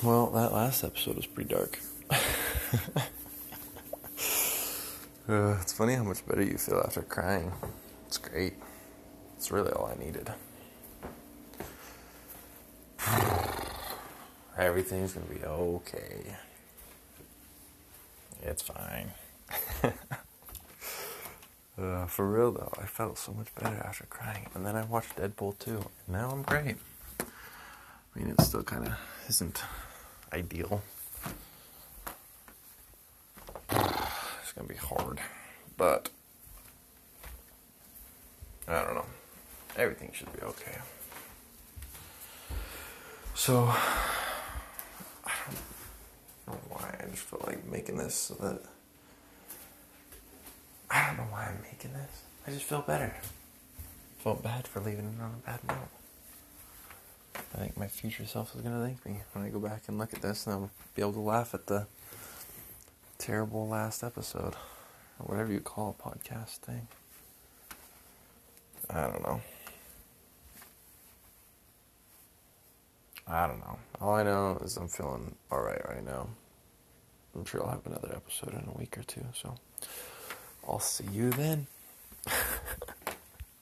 Well, that last episode was pretty dark. uh, it's funny how much better you feel after crying. It's great. It's really all I needed. Everything's gonna be okay. It's fine. uh, for real though, I felt so much better after crying. And then I watched Deadpool 2. And now I'm great. I mean, it still kind of isn't ideal. It's gonna be hard. But, I don't know. Everything should be okay. So, I don't know why. I just feel like making this so that. I don't know why I'm making this. I just feel better. Felt bad for leaving it on a bad note. I think my future self is gonna thank me when I go back and look at this, and I'll be able to laugh at the terrible last episode, or whatever you call a podcast thing. I don't know. I don't know. All I know is I'm feeling alright right now. I'm sure I'll have another episode in a week or two, so I'll see you then.